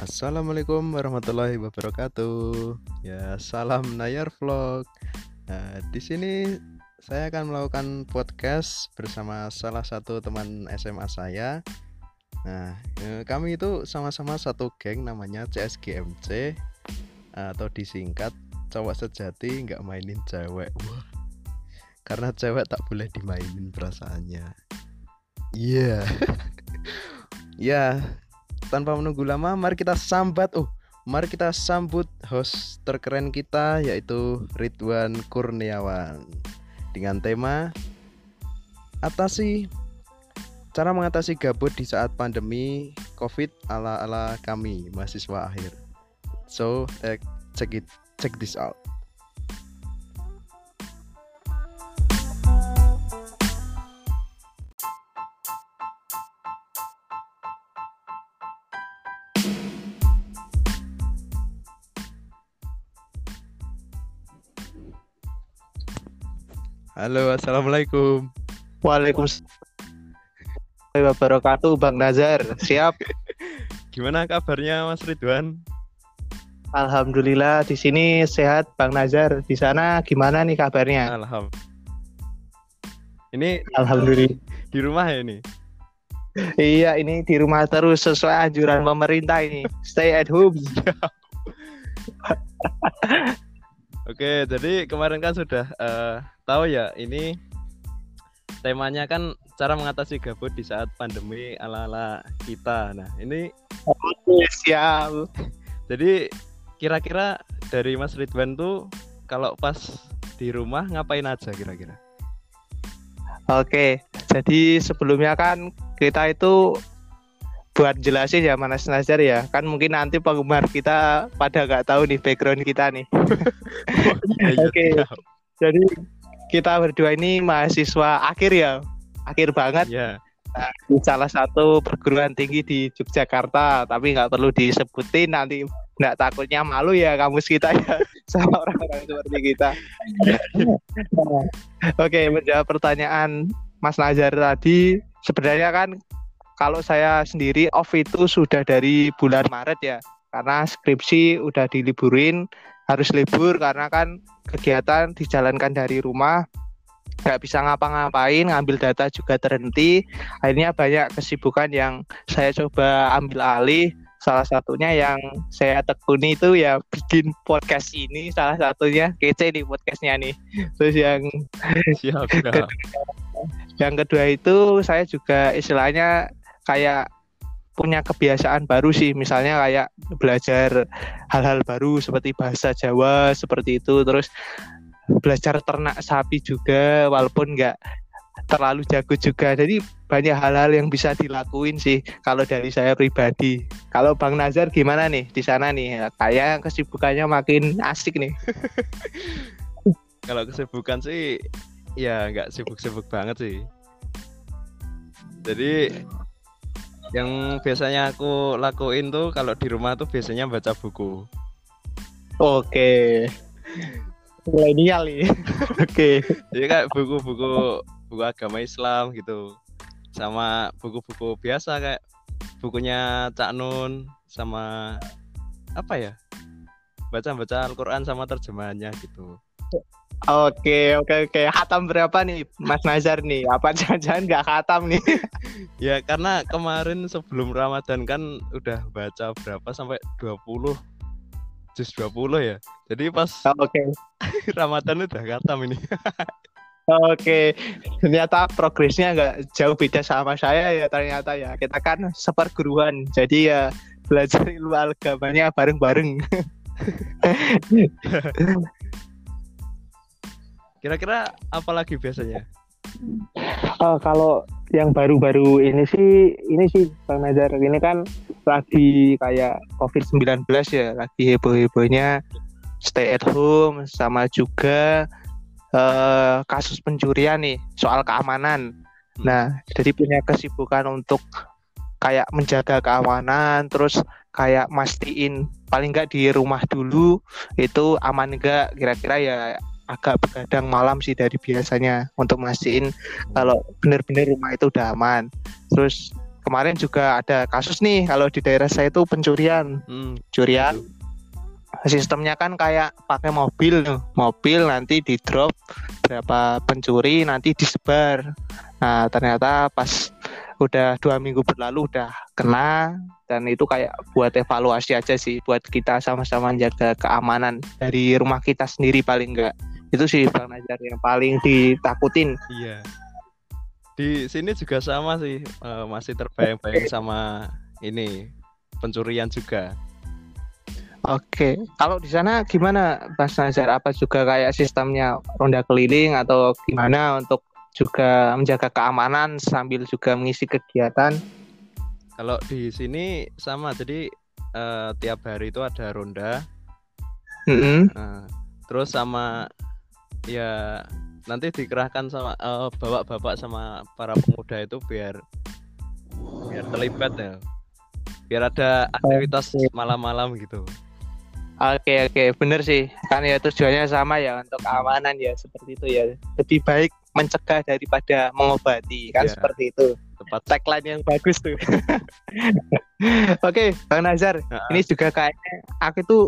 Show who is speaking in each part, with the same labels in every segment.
Speaker 1: Assalamualaikum warahmatullahi wabarakatuh. Ya, salam Nayar Vlog. Nah, di sini saya akan melakukan podcast bersama salah satu teman SMA saya. Nah, eh, kami itu sama-sama satu geng namanya CSGMC atau disingkat cowok sejati nggak mainin cewek. Wah. Karena cewek tak boleh dimainin perasaannya. Iya. ya, tanpa menunggu lama mari kita sambat oh mari kita sambut host terkeren kita yaitu Ridwan Kurniawan dengan tema atasi cara mengatasi gabut di saat pandemi COVID ala-ala kami mahasiswa akhir. So, uh, check it check this out. Halo, assalamualaikum.
Speaker 2: Waalaikumsalam wabarakatuh Bang Nazar. Siap.
Speaker 1: Gimana kabarnya Mas Ridwan?
Speaker 2: Alhamdulillah di sini sehat Bang Nazar. Di sana gimana nih kabarnya?
Speaker 1: Alhamdulillah. Ini
Speaker 2: Alhamdulillah.
Speaker 1: di rumah ya ini.
Speaker 2: Iya, ini di rumah terus sesuai anjuran pemerintah ini. Stay at home.
Speaker 1: Oke, jadi kemarin kan sudah eh, tahu ya ini temanya kan cara mengatasi gabut di saat pandemi ala-ala kita. Nah, ini
Speaker 2: Oke, siap.
Speaker 1: jadi kira-kira dari Mas Ridwan tuh kalau pas di rumah ngapain aja kira-kira?
Speaker 2: Oke, jadi sebelumnya kan kita itu buat jelasin ya Mas Nazar ya. Kan mungkin nanti penggemar kita pada nggak tahu nih background kita nih. Oke. Jadi kita berdua ini mahasiswa akhir ya, akhir banget.
Speaker 1: Ya,
Speaker 2: Di salah satu perguruan tinggi di Yogyakarta, tapi nggak perlu disebutin nanti nggak takutnya malu ya kampus kita ya sama orang-orang seperti kita. Oke, menjawab pertanyaan Mas Nazar tadi, sebenarnya kan kalau saya sendiri off itu sudah dari bulan Maret ya, karena skripsi udah diliburin, harus libur karena kan kegiatan dijalankan dari rumah. Nggak bisa ngapa-ngapain ngambil data juga terhenti. Akhirnya banyak kesibukan yang saya coba ambil alih. Salah satunya yang saya tekuni itu ya bikin podcast ini. Salah satunya kece nih podcastnya nih. Terus yang
Speaker 1: siap, siap.
Speaker 2: yang kedua itu saya juga istilahnya kayak punya kebiasaan baru sih. Misalnya kayak belajar hal-hal baru seperti bahasa Jawa seperti itu. Terus belajar ternak sapi juga walaupun nggak terlalu jago juga. Jadi banyak hal-hal yang bisa dilakuin sih kalau dari saya pribadi. Kalau Bang Nazar gimana nih? Di sana nih kayak kesibukannya makin asik nih.
Speaker 1: Kalau kesibukan sih ya nggak sibuk-sibuk banget sih. Jadi yang biasanya aku lakuin tuh kalau di rumah tuh biasanya baca buku.
Speaker 2: oke milenial nih oke
Speaker 1: Jadi kayak buku-buku buku agama Islam gitu. Sama buku-buku biasa kayak bukunya Cak Nun sama apa ya? Baca-baca Al-Qur'an sama terjemahannya gitu.
Speaker 2: Oke, oke, oke. Hatam berapa nih, Mas Nazar nih? Apa jangan-jangan nggak hatam nih?
Speaker 1: Ya karena kemarin sebelum Ramadan kan udah baca berapa sampai 20 juz 20 ya. Jadi pas
Speaker 2: Oke,
Speaker 1: Ramadan udah khatam ini.
Speaker 2: oke. Ternyata progresnya nggak jauh beda sama saya ya ternyata ya. Kita kan seperguruan, jadi ya belajar ilmu agamanya bareng-bareng.
Speaker 1: Kira-kira apa lagi biasanya?
Speaker 2: Oh, kalau yang baru-baru ini sih, ini sih Bang Nazar ini kan lagi kayak COVID-19 ya, lagi heboh-hebohnya stay at home sama juga eh, kasus pencurian nih, soal keamanan. Nah, jadi punya kesibukan untuk kayak menjaga keamanan, terus kayak mastiin paling nggak di rumah dulu itu aman nggak kira-kira ya agak begadang malam sih dari biasanya untuk mastiin kalau benar-benar rumah itu udah aman. Terus kemarin juga ada kasus nih kalau di daerah saya itu pencurian.
Speaker 1: Hmm,
Speaker 2: curian. Sistemnya kan kayak pakai mobil mobil nanti di drop berapa pencuri nanti disebar. Nah ternyata pas udah dua minggu berlalu udah kena dan itu kayak buat evaluasi aja sih buat kita sama-sama jaga keamanan dari rumah kita sendiri paling enggak itu sih bang Najar yang paling ditakutin
Speaker 1: iya. Di sini juga sama sih, eh, masih terbayang-bayang sama ini pencurian juga.
Speaker 2: Oke, kalau di sana gimana Mas Nazar? Apa juga kayak sistemnya ronda keliling atau gimana untuk juga menjaga keamanan sambil juga mengisi kegiatan?
Speaker 1: Kalau di sini sama, jadi eh, tiap hari itu ada ronda,
Speaker 2: Mm-mm.
Speaker 1: Nah, terus sama ya nanti dikerahkan sama eh, bapak-bapak sama para pemuda itu biar biar terlibat ya. Biar ada aktivitas malam-malam gitu.
Speaker 2: Oke oke, bener sih. Kan ya tujuannya sama ya untuk keamanan ya seperti itu ya. Lebih baik mencegah daripada mengobati kan
Speaker 1: Iya.
Speaker 2: seperti itu.
Speaker 1: Tepat
Speaker 2: Tagline yang bagus tuh. Oke, Bang Nazar,
Speaker 1: Nah,
Speaker 2: ini juga kayaknya aku tuh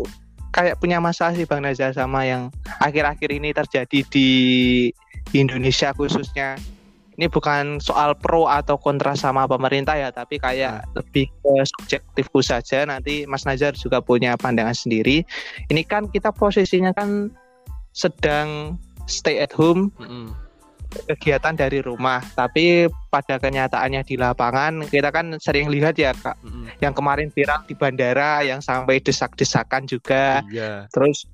Speaker 2: kayak punya masalah sih Bang Nazar sama yang akhir-akhir ini terjadi di Indonesia khususnya. Ini bukan soal pro atau kontra sama pemerintah ya, tapi kayak lebih ke subjektifku saja. Nanti Mas Nazar juga punya pandangan sendiri. Ini kan kita posisinya kan sedang stay at home
Speaker 1: mm-mm.
Speaker 2: Kegiatan dari rumah, tapi pada kenyataannya di lapangan kita kan sering lihat ya Kak,
Speaker 1: Mm-mm.
Speaker 2: yang kemarin viral di bandara yang sampai desak-desakan juga,
Speaker 1: Iya.
Speaker 2: terus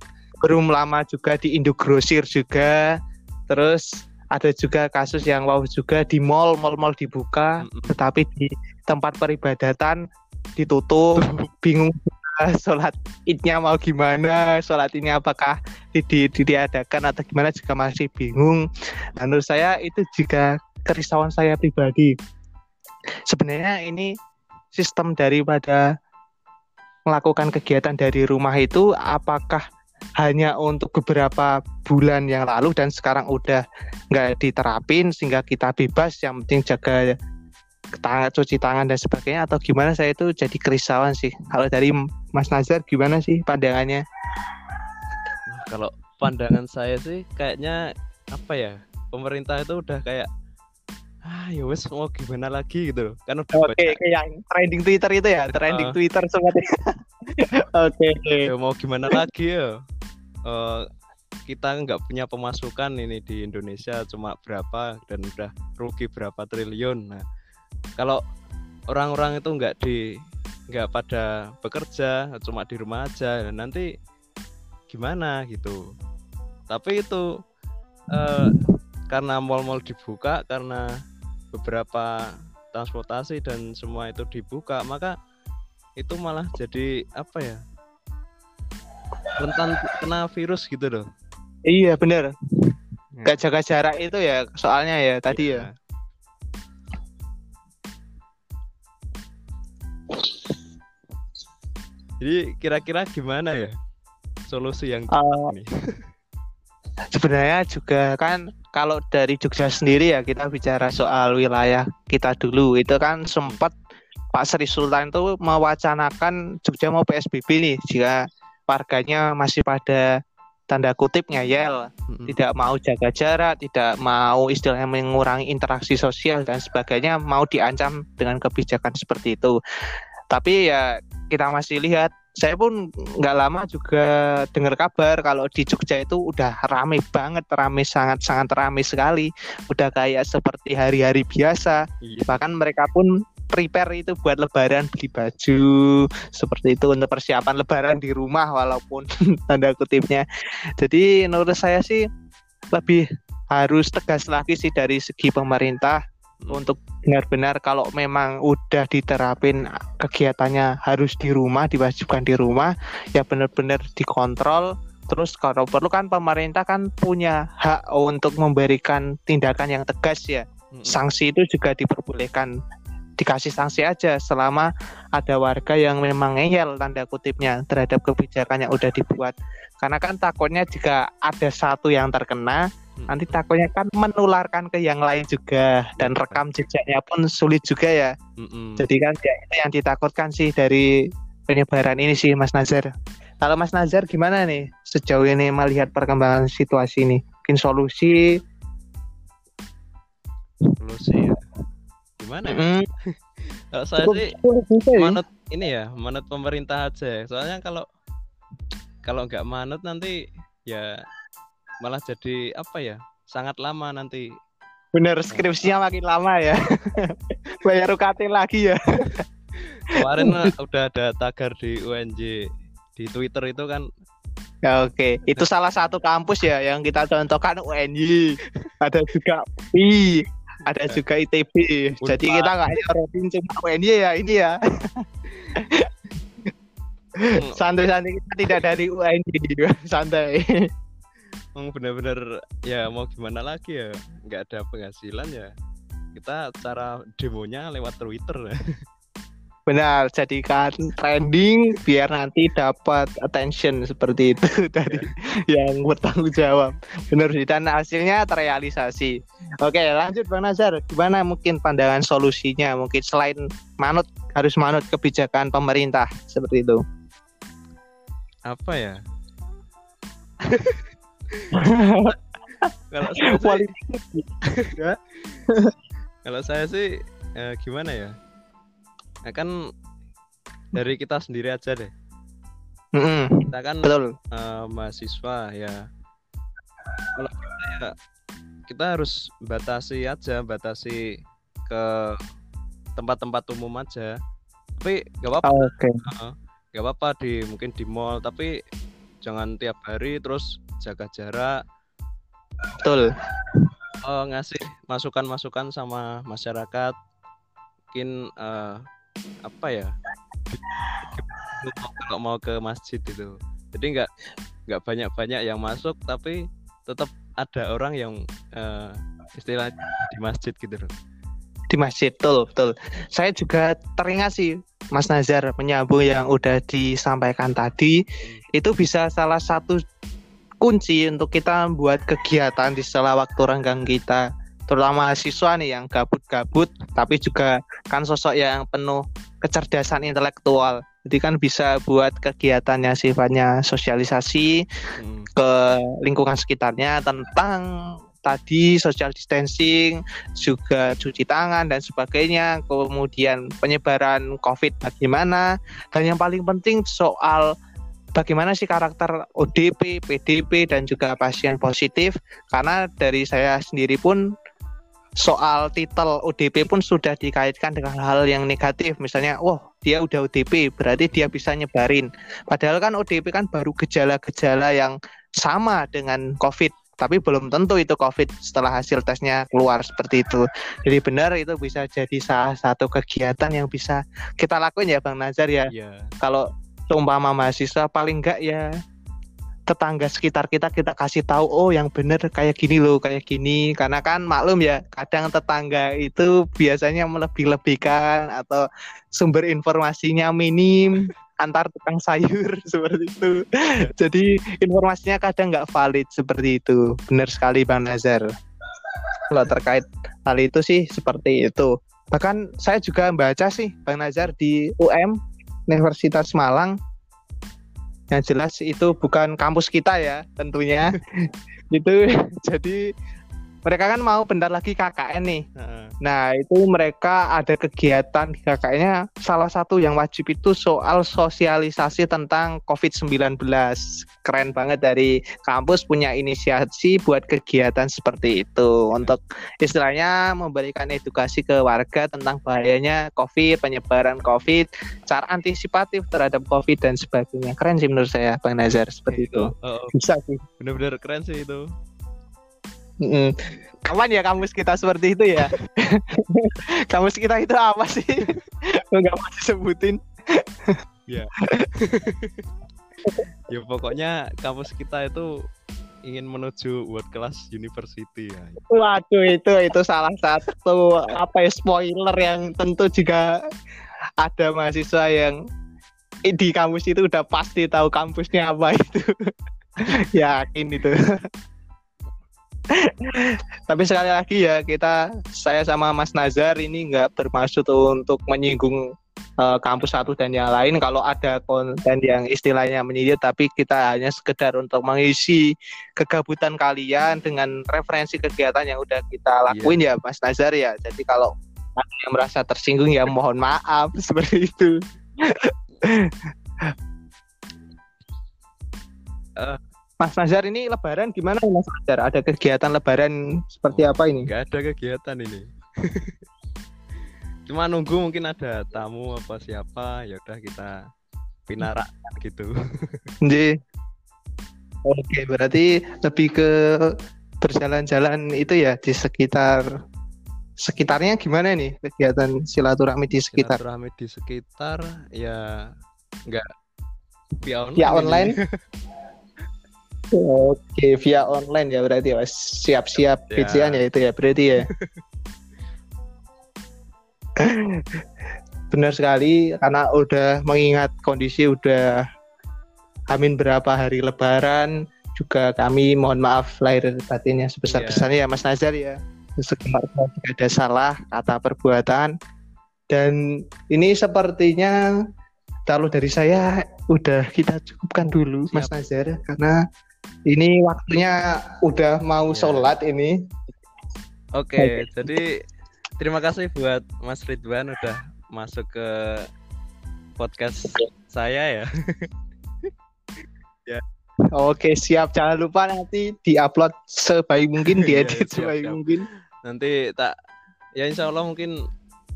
Speaker 2: belum lama juga di Indogrosir juga, terus ada juga kasus yang wow juga di mall, mall-mall dibuka,
Speaker 1: Mm-mm.
Speaker 2: tetapi di tempat peribadatan ditutup, bingung sholat idnya mau gimana, sholat ini apakah di, di- diadakan atau gimana juga masih bingung. Nah, menurut saya itu juga kerisauan saya pribadi. Sebenarnya ini sistem daripada melakukan kegiatan dari rumah itu apakah hanya untuk beberapa bulan yang lalu dan sekarang udah nggak diterapin sehingga kita bebas yang penting jaga tangan, cuci tangan dan sebagainya atau gimana? Saya itu jadi kerisauan sih. Kalau dari Mas Nazar gimana sih pandangannya?
Speaker 1: Kalau pandangan saya sih kayaknya apa ya? Pemerintah itu udah kayak ah ya wes mau gimana lagi? gitu loh. Kan udah
Speaker 2: oke
Speaker 1: banyak.
Speaker 2: kayak yang trending Twitter itu ya? Trending
Speaker 1: Uh.
Speaker 2: Twitter seperti oke oke.
Speaker 1: Ya mau gimana lagi ya? Eh, kita nggak punya pemasukan ini di Indonesia cuma berapa dan udah rugi berapa triliun. Nah kalau orang-orang itu nggak di nggak pada bekerja cuma di rumah aja nah, nanti gimana gitu. Tapi itu eh, karena mal-mal dibuka karena beberapa transportasi dan semua itu dibuka maka itu malah jadi apa ya? Rentan kena virus gitu loh.
Speaker 2: Iya bener.
Speaker 1: Ya.
Speaker 2: gak jaga jarak itu ya soalnya ya tadi ya
Speaker 1: Jadi kira-kira gimana ya solusi yang
Speaker 2: Eh,
Speaker 1: ini?
Speaker 2: sebenarnya juga kan kalau dari Jogja sendiri ya kita bicara soal wilayah kita dulu itu kan sempat Pak Sri Sultan itu mewacanakan Jogja mau PSBB nih jika warganya masih pada tanda kutip ngeyel
Speaker 1: Mm-mm.
Speaker 2: tidak mau jaga jarak, tidak mau istilahnya mengurangi interaksi sosial dan sebagainya, mau diancam dengan kebijakan seperti itu. Tapi ya kita masih lihat, saya pun nggak lama juga dengar kabar kalau di Jogja itu udah rame banget, rame sangat-sangat rame sekali, udah kayak seperti hari-hari biasa.
Speaker 1: Iya.
Speaker 2: Bahkan mereka pun prepare itu buat lebaran beli baju seperti itu untuk persiapan lebaran di rumah walaupun tanda kutipnya. Jadi menurut saya sih lebih harus tegas lagi sih dari segi pemerintah. Untuk benar-benar kalau memang udah diterapin kegiatannya harus di rumah diwajibkan di rumah ya benar-benar dikontrol. Terus kalau perlu kan pemerintah kan punya hak untuk memberikan tindakan yang tegas ya.
Speaker 1: Mm-mm.
Speaker 2: sanksi itu juga diperbolehkan. Dikasih sanksi aja selama ada warga yang memang ngeyel tanda kutipnya terhadap kebijakan yang udah dibuat. Karena kan takutnya jika ada satu yang terkena nanti takutnya kan menularkan ke yang lain juga dan rekam jejaknya pun sulit juga ya
Speaker 1: Mm-mm.
Speaker 2: jadi kan ya itu yang ditakutkan sih dari penyebaran ini sih Mas Nazar kalau Mas Nazar gimana nih sejauh ini melihat perkembangan situasi ini mungkin solusi
Speaker 1: solusi ya gimana ya?
Speaker 2: Mm,
Speaker 1: kalau saya
Speaker 2: cukup
Speaker 1: sih
Speaker 2: juga ya.
Speaker 1: manut ini ya manut pemerintah aja ya. soalnya kalau kalau nggak manut nanti ya malah jadi apa ya sangat lama nanti
Speaker 2: bener skripsinya makin lama ya bayar UKT lagi ya
Speaker 1: kemarin udah ada tagar di UNJ di Twitter itu kan
Speaker 2: Ya, Oke, itu salah satu kampus ya yang kita contohkan UNY. Ada juga UI, ada juga ITB. Jadi kita nggak nyorotin cuma UNY ya ini ya. Santai-santai kita tidak dari UNY, santai.
Speaker 1: Emang bener-bener ya mau gimana lagi ya nggak ada penghasilan ya kita cara demonya lewat Twitter
Speaker 2: Benar, jadikan trending biar nanti dapat attention seperti itu dari yang bertanggung jawab. Benar sih dan hasilnya terrealisasi. Oke, lanjut Bang Nazar. Gimana mungkin pandangan solusinya? Mungkin selain manut harus manut kebijakan pemerintah seperti itu.
Speaker 1: apa ya kalau saya sih, kalau saya sih eh, gimana ya? Nah, kan dari kita sendiri aja deh.
Speaker 2: Mm-mm,
Speaker 1: kita kan
Speaker 2: betul.
Speaker 1: eh, mahasiswa ya. Kalau kita ya kita harus batasi aja batasi ke tempat-tempat umum aja. Tapi gak apa-apa.
Speaker 2: Oke.
Speaker 1: Heeh. gak apa-apa di mungkin di mall tapi jangan tiap hari terus jaga jarak.
Speaker 2: Betul.
Speaker 1: eh, ngasih masukan-masukan sama masyarakat. Mungkin eh, apa ya? Kalau mau ke masjid itu. Jadi nggak nggak banyak-banyak yang masuk tapi tetap ada orang yang eh, istilah di masjid gitu loh.
Speaker 2: Di masjid, betul, betul. Saya juga teringat sih Mas Nazar menyambung yang udah disampaikan tadi. Itu bisa salah satu kunci untuk kita membuat kegiatan di sela waktu renggang kita. Terutama siswa nih yang gabut-gabut tapi juga kan sosok yang penuh kecerdasan intelektual. Jadi kan bisa buat kegiatannya sifatnya sosialisasi
Speaker 1: Hmm,
Speaker 2: ke lingkungan sekitarnya tentang tadi social distancing, juga cuci tangan dan sebagainya, kemudian penyebaran COVID bagaimana, dan yang paling penting soal bagaimana sih karakter ODP, PDP dan juga pasien positif, karena dari saya sendiri pun soal titel ODP pun sudah dikaitkan dengan hal yang negatif. Misalnya wah dia udah ODP berarti dia bisa nyebarin. Padahal kan ODP kan baru gejala-gejala yang sama dengan COVID tapi belum tentu itu COVID setelah hasil tesnya keluar seperti itu. Jadi benar itu bisa jadi salah satu kegiatan yang bisa kita lakuin ya Bang Nazar ya.
Speaker 1: Ya
Speaker 2: kalau seumpama mahasiswa paling enggak ya tetangga sekitar kita kita kasih tahu oh yang bener kayak gini loh kayak gini. Karena kan maklum ya kadang tetangga itu biasanya melebih-lebihkan atau sumber informasinya minim antar tukang sayur seperti itu. Jadi informasinya kadang nggak valid seperti itu. Benar sekali Bang Nazar. Kalau terkait hal itu sih seperti itu. Bahkan saya juga membaca sih Bang Nazar di UM Universitas Malang. Yang jelas itu bukan kampus kita ya tentunya. Itu jadi mereka kan mau bentar lagi KKN nih.
Speaker 1: Heeh.
Speaker 2: nah itu mereka ada kegiatan di KKN-nya salah satu yang wajib itu soal sosialisasi tentang COVID-19 keren banget dari kampus punya inisiasi buat kegiatan seperti itu. Untuk istilahnya memberikan edukasi ke warga tentang bahayanya COVID penyebaran COVID cara antisipatif terhadap COVID dan sebagainya. Keren sih menurut saya Bang Nazar seperti itu.
Speaker 1: Oh, oh,
Speaker 2: bisa sih.
Speaker 1: Bener-bener keren sih itu
Speaker 2: Mm-mm. Kapan ya kampus kita seperti itu ya? kampus kita itu apa sih? Enggak mau disebutin.
Speaker 1: ya pokoknya kampus kita itu ingin menuju world class university ya
Speaker 2: Waduh itu itu salah satu apa ya spoiler yang tentu juga ada mahasiswa yang di kampus itu udah pasti tahu kampusnya apa itu. Yakin itu. Tapi sekali lagi ya kita saya sama Mas Nazar ini nggak bermaksud untuk menyinggung uh, kampus satu dan yang lain. Kalau ada konten yang istilahnya menyindir, tapi kita hanya sekedar untuk mengisi kegabutan kalian dengan referensi kegiatan yang udah kita iya. lakuin yeah. ya, Mas Nazar ya. Jadi kalau ada yang merasa tersinggung ya mohon maaf seperti itu. uh, Mas Nazar ini lebaran gimana Mas Nazar? Ada kegiatan lebaran seperti apa ini?
Speaker 1: Gak ada kegiatan ini. Cuma nunggu mungkin ada tamu apa siapa, ya udah kita pinarak gitu.
Speaker 2: Jadi Oke, berarti lebih ke berjalan-jalan itu ya di sekitar sekitarnya gimana nih kegiatan silaturahmi di sekitar?
Speaker 1: Silaturahmi di sekitar ya enggak
Speaker 2: via online. Via online. Oke, via online ya berarti mas siap-siap ya. ya itu ya berarti ya. Benar sekali karena udah mengingat kondisi udah amin berapa hari lebaran juga kami mohon maaf lahir batinnya sebesar-besarnya ya. ya Mas Nazar ya. Sekedar ada salah kata perbuatan dan ini sepertinya kalau dari saya udah kita cukupkan dulu Siap. Mas Nazar karena ini waktunya udah mau ya. sholat ini.
Speaker 1: Oke, okay, jadi terima kasih buat Mas Ridwan udah masuk ke podcast saya ya.
Speaker 2: ya. Oke, siap. Jangan lupa nanti diupload sebaik mungkin, iya, diedit ya, sebaik siap. mungkin.
Speaker 1: Nanti tak ya insya Allah mungkin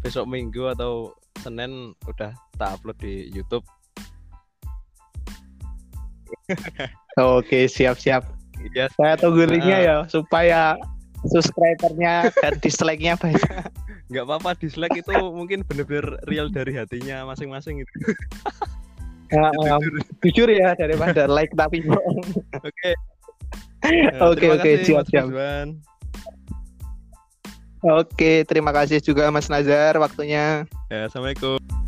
Speaker 1: besok minggu atau Senin udah tak upload di YouTube.
Speaker 2: Oke, siap-siap. Ya, saya tunggu linknya uh, ya supaya subscribernya dan dislike-nya banyak.
Speaker 1: Enggak apa-apa, dislike itu mungkin bener-bener real dari hatinya masing-masing itu.
Speaker 2: Ya, um, jujur ya daripada like tapi bohong. Oke. Oke, oke, siap-siap. Oke, terima kasih juga Mas Nazar waktunya.
Speaker 1: Ya, Assalamualaikum.